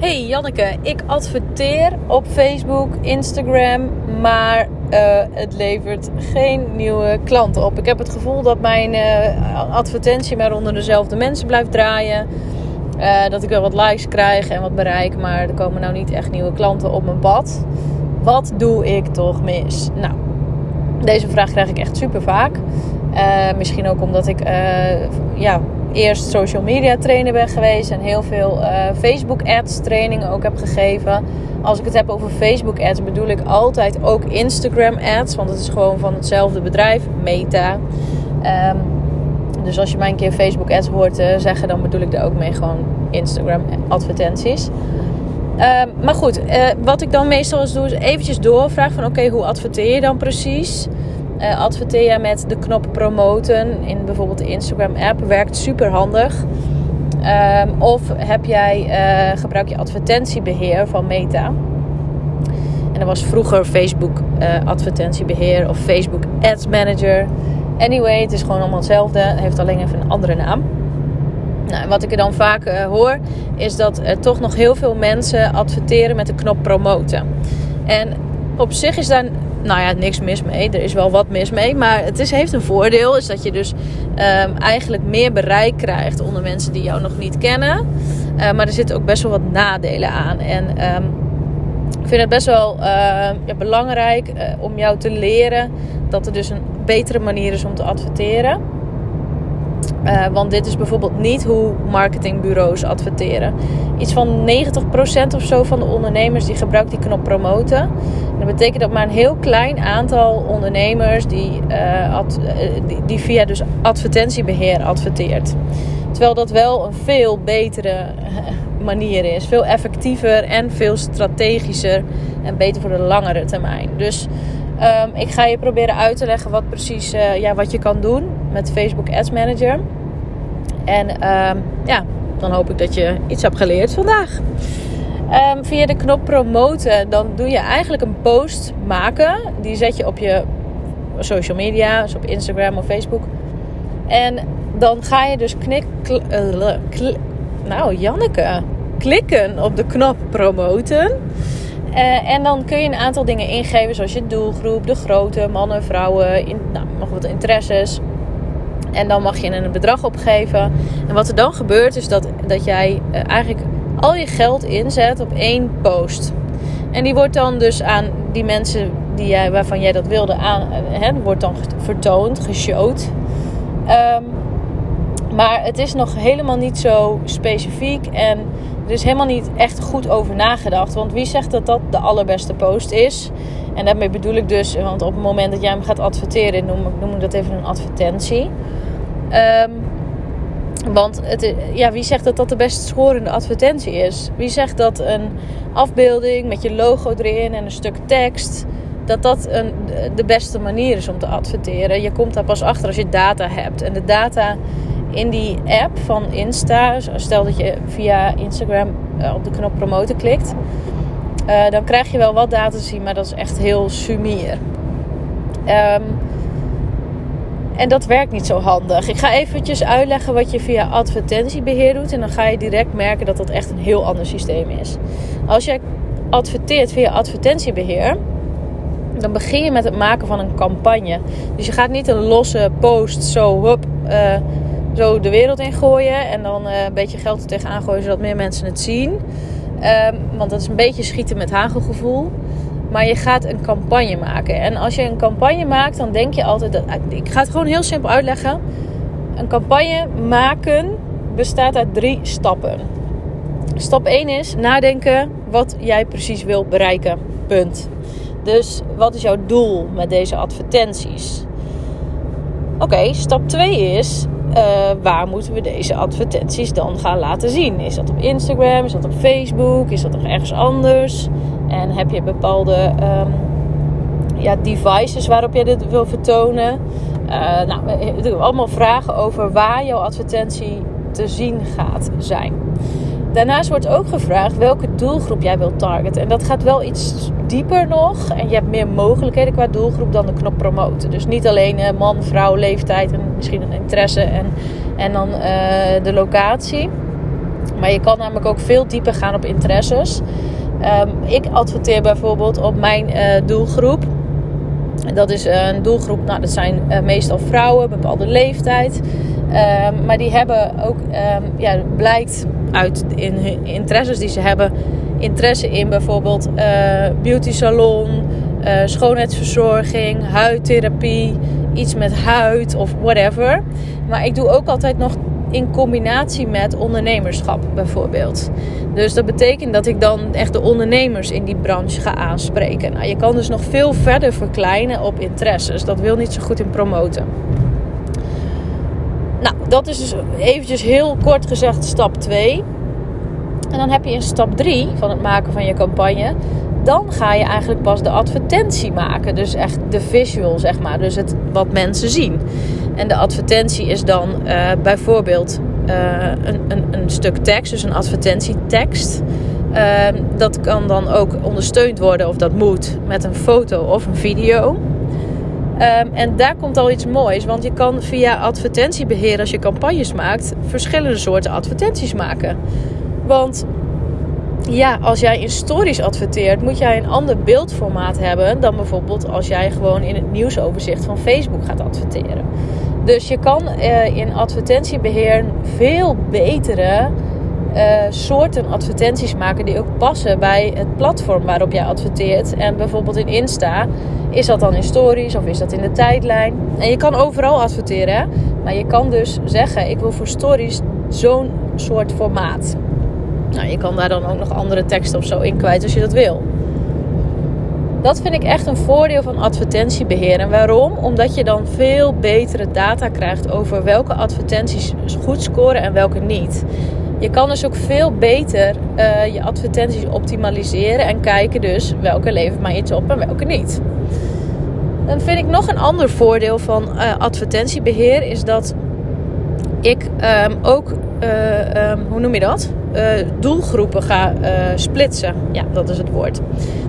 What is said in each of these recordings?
Hey Janneke, ik adverteer op Facebook, Instagram, maar uh, het levert geen nieuwe klanten op. Ik heb het gevoel dat mijn uh, advertentie maar onder dezelfde mensen blijft draaien. Uh, dat ik wel wat likes krijg en wat bereik, maar er komen nou niet echt nieuwe klanten op mijn pad. Wat doe ik toch mis? Nou, deze vraag krijg ik echt super vaak. misschien ook omdat ik ja, eerst social media trainer ben geweest en heel veel uh, Facebook ads trainingen ook heb gegeven. Als ik het heb over Facebook ads bedoel ik altijd ook Instagram ads, want het is gewoon van hetzelfde bedrijf, Meta. Um, dus als je mij een keer Facebook ads hoort uh, zeggen, dan bedoel ik er ook mee gewoon Instagram advertenties. Um, maar goed, uh, wat ik dan meestal eens doe is eventjes doorvragen van oké, hoe adverteer je dan precies? Uh, adverteer je met de knop promoten in bijvoorbeeld de Instagram app. Werkt super handig. Ehm, of heb jij, uh, gebruik je advertentiebeheer van Meta. En dat was vroeger Facebook uh, advertentiebeheer of Facebook Ads Manager. Anyway, het is gewoon allemaal hetzelfde. Het heeft alleen even een andere naam. Nou, wat ik er dan vaak hoor, is dat er toch nog heel veel mensen adverteren met de knop promoten. En op zich is daar nou ja, niks mis mee. Er is wel wat mis mee. Maar het is, heeft een voordeel. Is dat je dus um, eigenlijk meer bereik krijgt onder mensen die jou nog niet kennen. Uh, maar er zitten ook best wel wat nadelen aan. En um, ik vind het best wel ja, belangrijk uh, om jou te leren dat er dus een betere manier is om te adverteren. Uh, want dit is bijvoorbeeld niet hoe marketingbureaus adverteren. Iets van 90% of zo van de ondernemers die gebruikt die knop promoten. En dat betekent dat maar een heel klein aantal ondernemers die, ad, uh, die, via dus advertentiebeheer adverteert. Terwijl dat wel een veel betere manier is. Veel effectiever en veel strategischer. En beter voor de langere termijn. Dus Um, ik ga je proberen uit te leggen wat precies ja, wat je kan doen met Facebook Ads Manager. En um, ja, dan hoop ik dat je iets hebt geleerd vandaag. Um, via de knop promoten, dan doe je eigenlijk een post maken. Die zet je op je social media, dus op Instagram of Facebook. En dan ga je dus knik, kl, nou Janneke, klikken op de knop promoten. Uh, en dan kun je een aantal dingen ingeven, zoals je doelgroep, de grootte, mannen, vrouwen, in, nou, nog wat interesses. En dan mag je een bedrag opgeven. En wat er dan gebeurt, is dat, dat jij uh, eigenlijk al je geld inzet op één post. En die wordt dan dus aan die mensen die jij, waarvan jij dat wilde, aan, hè, wordt dan vertoond, geshowd. Um, maar het is nog helemaal niet zo specifiek en er is helemaal niet echt goed over nagedacht. Want wie zegt dat dat de allerbeste post is? En daarmee bedoel ik dus, want op het moment dat jij hem gaat adverteren, noem, noem ik dat even een advertentie. Um, want het, ja, wie zegt dat dat de best schorende advertentie is? Wie zegt dat een afbeelding met je logo erin en een stuk tekst, dat dat een, de beste manier is om te adverteren? Je komt daar pas achter als je data hebt. En de data in die app van Insta, stel dat je via Instagram eh, op de knop promoten klikt, uh, dan krijg je wel wat data te zien, maar dat is echt heel sumier. Um, en dat werkt niet zo handig. Ik ga eventjes uitleggen wat je via advertentiebeheer doet. En dan ga je direct merken dat dat echt een heel ander systeem is. Als jij adverteert via advertentiebeheer, dan begin je met het maken van een campagne. Dus je gaat niet een losse post zo hup, uh, zo de wereld in gooien en dan uh, een beetje geld er tegenaan gooien zodat meer mensen het zien. Um, want dat is een beetje schieten met hagelgevoel. Maar je gaat een campagne maken. En als je een campagne maakt, dan denk je altijd dat. Ik ga het gewoon heel simpel uitleggen. Een campagne maken bestaat uit drie stappen. Stap 1 is nadenken wat jij precies wil bereiken. Punt. Dus wat is jouw doel met deze advertenties? Oké, stap 2 is uh, waar moeten we deze advertenties dan gaan laten zien? Is dat op Instagram? Is dat op Facebook? Is dat nog ergens anders? En heb je bepaalde um, ja, devices waarop je dit wil vertonen? Uh, nou, allemaal vragen over waar jouw advertentie te zien gaat zijn. Daarnaast wordt ook gevraagd welke doelgroep jij wilt targeten. En dat gaat wel iets dieper nog. En je hebt meer mogelijkheden qua doelgroep dan de knop promoten. Dus niet alleen uh, man, vrouw, leeftijd en misschien een interesse en, en dan de locatie. Maar je kan namelijk ook veel dieper gaan op interesses. Ehm, ik adverteer bijvoorbeeld op mijn uh, doelgroep. Dat is een doelgroep, nou, dat zijn uh, meestal vrouwen, bepaalde leeftijd. Um, maar die hebben ook, um, ja, blijkt uit in hun interesses die ze hebben, interesse in bijvoorbeeld uh, beauty salon, schoonheidsverzorging, huidtherapie, iets met huid of whatever. Maar ik doe ook altijd nog in combinatie met ondernemerschap bijvoorbeeld. Dus dat betekent dat ik dan echt de ondernemers in die branche ga aanspreken. Nou, je kan dus nog veel verder verkleinen op interesses. Dat wil niet zo goed in promoten. Nou, dat is dus eventjes heel kort gezegd stap 2. En dan heb je in stap 3 van het maken van je campagne. Dan ga je eigenlijk pas de advertentie maken. Dus echt de visual, zeg maar. Dus het wat mensen zien. En de advertentie is dan uh, bijvoorbeeld uh, een, een, een, stuk tekst, dus een advertentietekst. Uh, dat kan dan ook ondersteund worden, of dat moet, met een foto of een video. Um, en daar komt al iets moois, want je kan via advertentiebeheer, als je campagnes maakt, verschillende soorten advertenties maken. Want ja, als jij in stories adverteert, moet jij een ander beeldformaat hebben dan bijvoorbeeld als jij gewoon in het nieuwsoverzicht van Facebook gaat adverteren. Dus je kan uh, in advertentiebeheer veel betere uh, soorten advertenties maken die ook passen bij het platform waarop jij adverteert. En bijvoorbeeld in Insta, is dat dan in stories of is dat in de tijdlijn? En je kan overal adverteren, maar je kan dus zeggen: ik wil voor stories zo'n soort formaat. Nou, je kan daar dan ook nog andere teksten of zo in kwijt als je dat wil. Dat vind ik echt een voordeel van advertentiebeheer. En waarom? Omdat je dan veel betere data krijgt over welke advertenties goed scoren en welke niet. Je kan dus ook veel beter uh, je advertenties optimaliseren en kijken dus welke levert mij iets op en welke niet. Dan vind ik nog een ander voordeel van uh, advertentiebeheer is dat ik um, ook, uh, um, hoe noem je dat? Uh, doelgroepen ga splitsen. Ja, dat is het woord.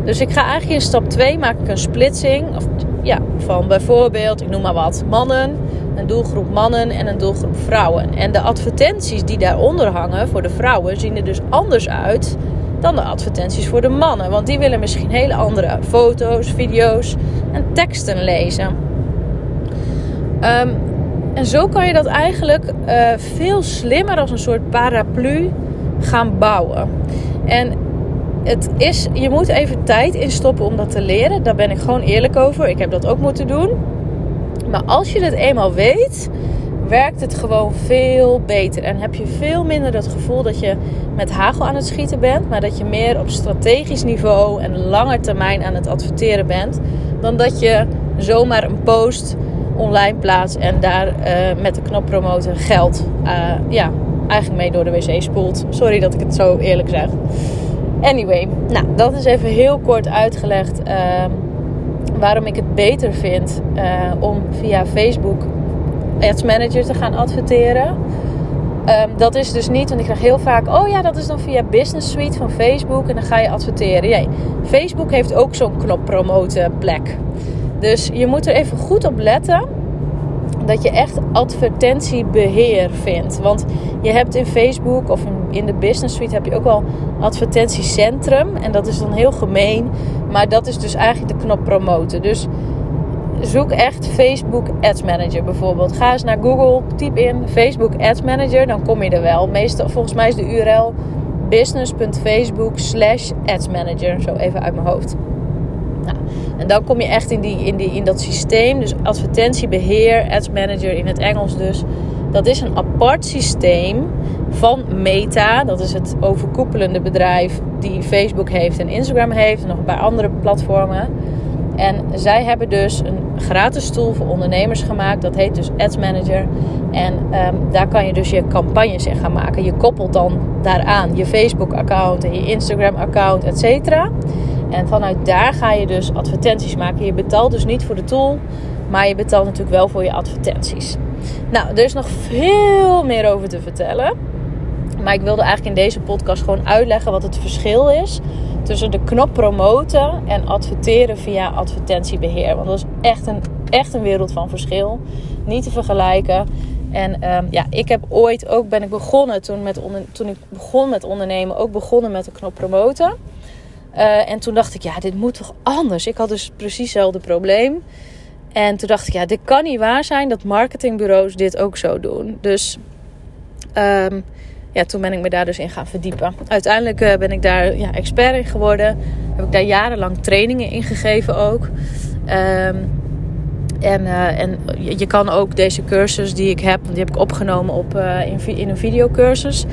Dus ik ga eigenlijk in stap 2 maak ik een splitsing. Of, ja, van bijvoorbeeld, ik noem maar wat, mannen, een doelgroep mannen en een doelgroep vrouwen. En de advertenties die daaronder hangen voor de vrouwen zien er dus anders uit dan de advertenties voor de mannen. Want die willen misschien hele andere foto's, video's en teksten lezen. Um, en zo kan je dat eigenlijk uh, veel slimmer als een soort paraplu gaan bouwen. En het is, je moet even tijd instoppen om dat te leren. Daar ben ik gewoon eerlijk over. Ik heb dat ook moeten doen. Maar als je het eenmaal weet, werkt het gewoon veel beter. En heb je veel minder het gevoel dat je met hagel aan het schieten bent. Maar dat je meer op strategisch niveau en lange termijn aan het adverteren bent. Dan dat je zomaar een post online plaatst en daar uh, met de knop promoten geld uh, ja, eigenlijk mee door de wc spoelt. Sorry dat ik het zo eerlijk zeg. Anyway, nou, dat is even heel kort uitgelegd uh, waarom ik het beter vind uh, om via Facebook Ads Manager te gaan adverteren. Um, dat is dus niet, want ik krijg heel vaak, oh ja, dat is dan via Business Suite van Facebook en dan ga je adverteren. Nee, Facebook heeft ook zo'n knop promoten plek. Dus je moet er even goed op letten dat je echt advertentiebeheer vindt. Want je hebt in Facebook of in de Business Suite heb je ook wel advertentiecentrum. En dat is dan heel gemeen. Maar dat is dus eigenlijk de knop promoten. Dus zoek echt Facebook Ads Manager bijvoorbeeld. Ga eens naar Google, typ in Facebook Ads Manager. Dan kom je er wel. Meestal, volgens mij is de URL business.facebook slash ads manager. Zo even uit mijn hoofd. En dan kom je echt in, die, in, die, in dat systeem. Dus advertentiebeheer, ads manager in het Engels dus. Dat is een apart systeem van Meta. Dat is het overkoepelende bedrijf die Facebook heeft en Instagram heeft. En nog een paar andere platformen. En zij hebben dus een gratis tool voor ondernemers gemaakt. Dat heet dus Ads Manager. En um, daar kan je dus je campagnes in gaan maken. Je koppelt dan daaraan je Facebook-account en je Instagram-account, et cetera. En vanuit daar ga je dus advertenties maken. Je betaalt dus niet voor de tool, maar je betaalt natuurlijk wel voor je advertenties. Nou, er is nog veel meer over te vertellen. Maar ik wilde eigenlijk in deze podcast gewoon uitleggen wat het verschil is tussen de knop promoten en adverteren via advertentiebeheer. Want dat is echt een, echt een wereld van verschil. Niet te vergelijken. En ehm, ja, ik heb ooit ook ben ik begonnen toen, met toen ik begon met ondernemen, ook begonnen met de knop promoten. Uh, en toen dacht ik, ja, dit moet toch anders? Ik had dus precies hetzelfde probleem. En toen dacht ik, ja, dit kan niet waar zijn dat marketingbureaus dit ook zo doen. Dus um, ja, toen ben ik me daar dus in gaan verdiepen. Uiteindelijk uh, ben ik daar ja, expert in geworden. Heb ik daar jarenlang trainingen in gegeven ook. Um, en, uh, en je kan ook deze cursus die ik heb, die heb ik opgenomen op, in, in een videocursus.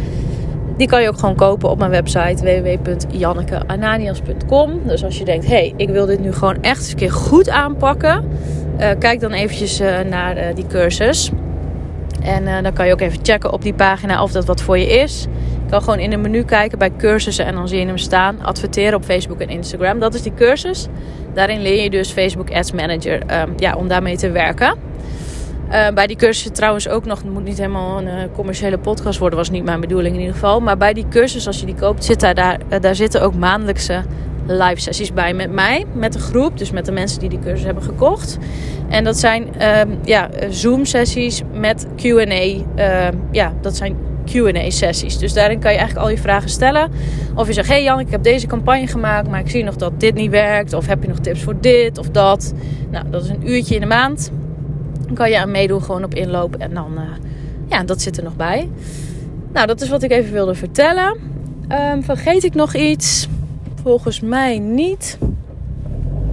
Die kan je ook gewoon kopen op mijn website www.jannekeananias.com. Dus als je denkt, hé, hey, ik wil dit nu gewoon echt eens een keer goed aanpakken. Uh, kijk dan eventjes naar die cursus. En dan kan je ook even checken op die pagina of dat wat voor je is. Je kan gewoon in een menu kijken bij cursussen en dan zie je hem staan. Adverteren op Facebook en Instagram. Dat is die cursus. Daarin leer je dus Facebook Ads Manager um, ja, om daarmee te werken. Uh, bij die cursus trouwens ook nog, het moet niet helemaal een uh, commerciële podcast worden, was niet mijn bedoeling in ieder geval. Maar bij die cursus, als je die koopt, zit daar, daar, uh, daar zitten ook maandelijkse live sessies bij met mij, met de groep, dus met de mensen die die cursus hebben gekocht. En dat zijn um, ja, Zoom sessies met Q&A. ja, dat zijn QA-sessies. Dus daarin kan je eigenlijk al je vragen stellen. Of je zegt: Hey Jan, ik heb deze campagne gemaakt, maar ik zie nog dat dit niet werkt. Of heb je nog tips voor dit of dat? Nou, dat is een uurtje in de maand. Kan je aan meedoen, gewoon op inloop. En dan, uh, ja, dat zit er nog bij. Nou, dat is wat ik even wilde vertellen. Um, vergeet ik nog iets? Volgens mij niet.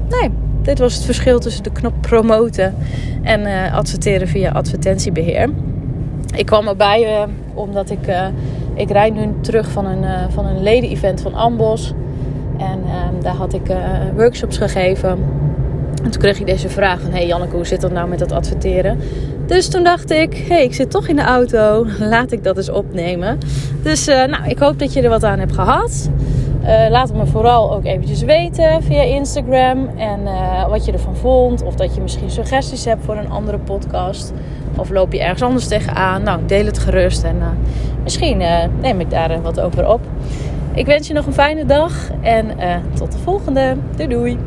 Nee, dit was het verschil tussen de knop promoten en uh, adverteren via advertentiebeheer. Ik kwam erbij uh, omdat ik, ik rijd nu terug van een, van een leden-event van Ambos. En ehm, daar had ik workshops gegeven. En toen kreeg ik deze vraag van... Hey Janneke, hoe zit dat nou met dat adverteren? Dus toen dacht ik... hey, ik zit toch in de auto. Laat ik dat eens opnemen. Dus nou, ik hoop dat je er wat aan hebt gehad. Uh, laat het me vooral ook eventjes weten via Instagram. En uh, wat je ervan vond. Of dat je misschien suggesties hebt voor een andere podcast. Of loop je ergens anders tegenaan. Nou, deel het gerust. En misschien neem ik daar wat over op. Ik wens je nog een fijne dag. En tot de volgende. Doei doei.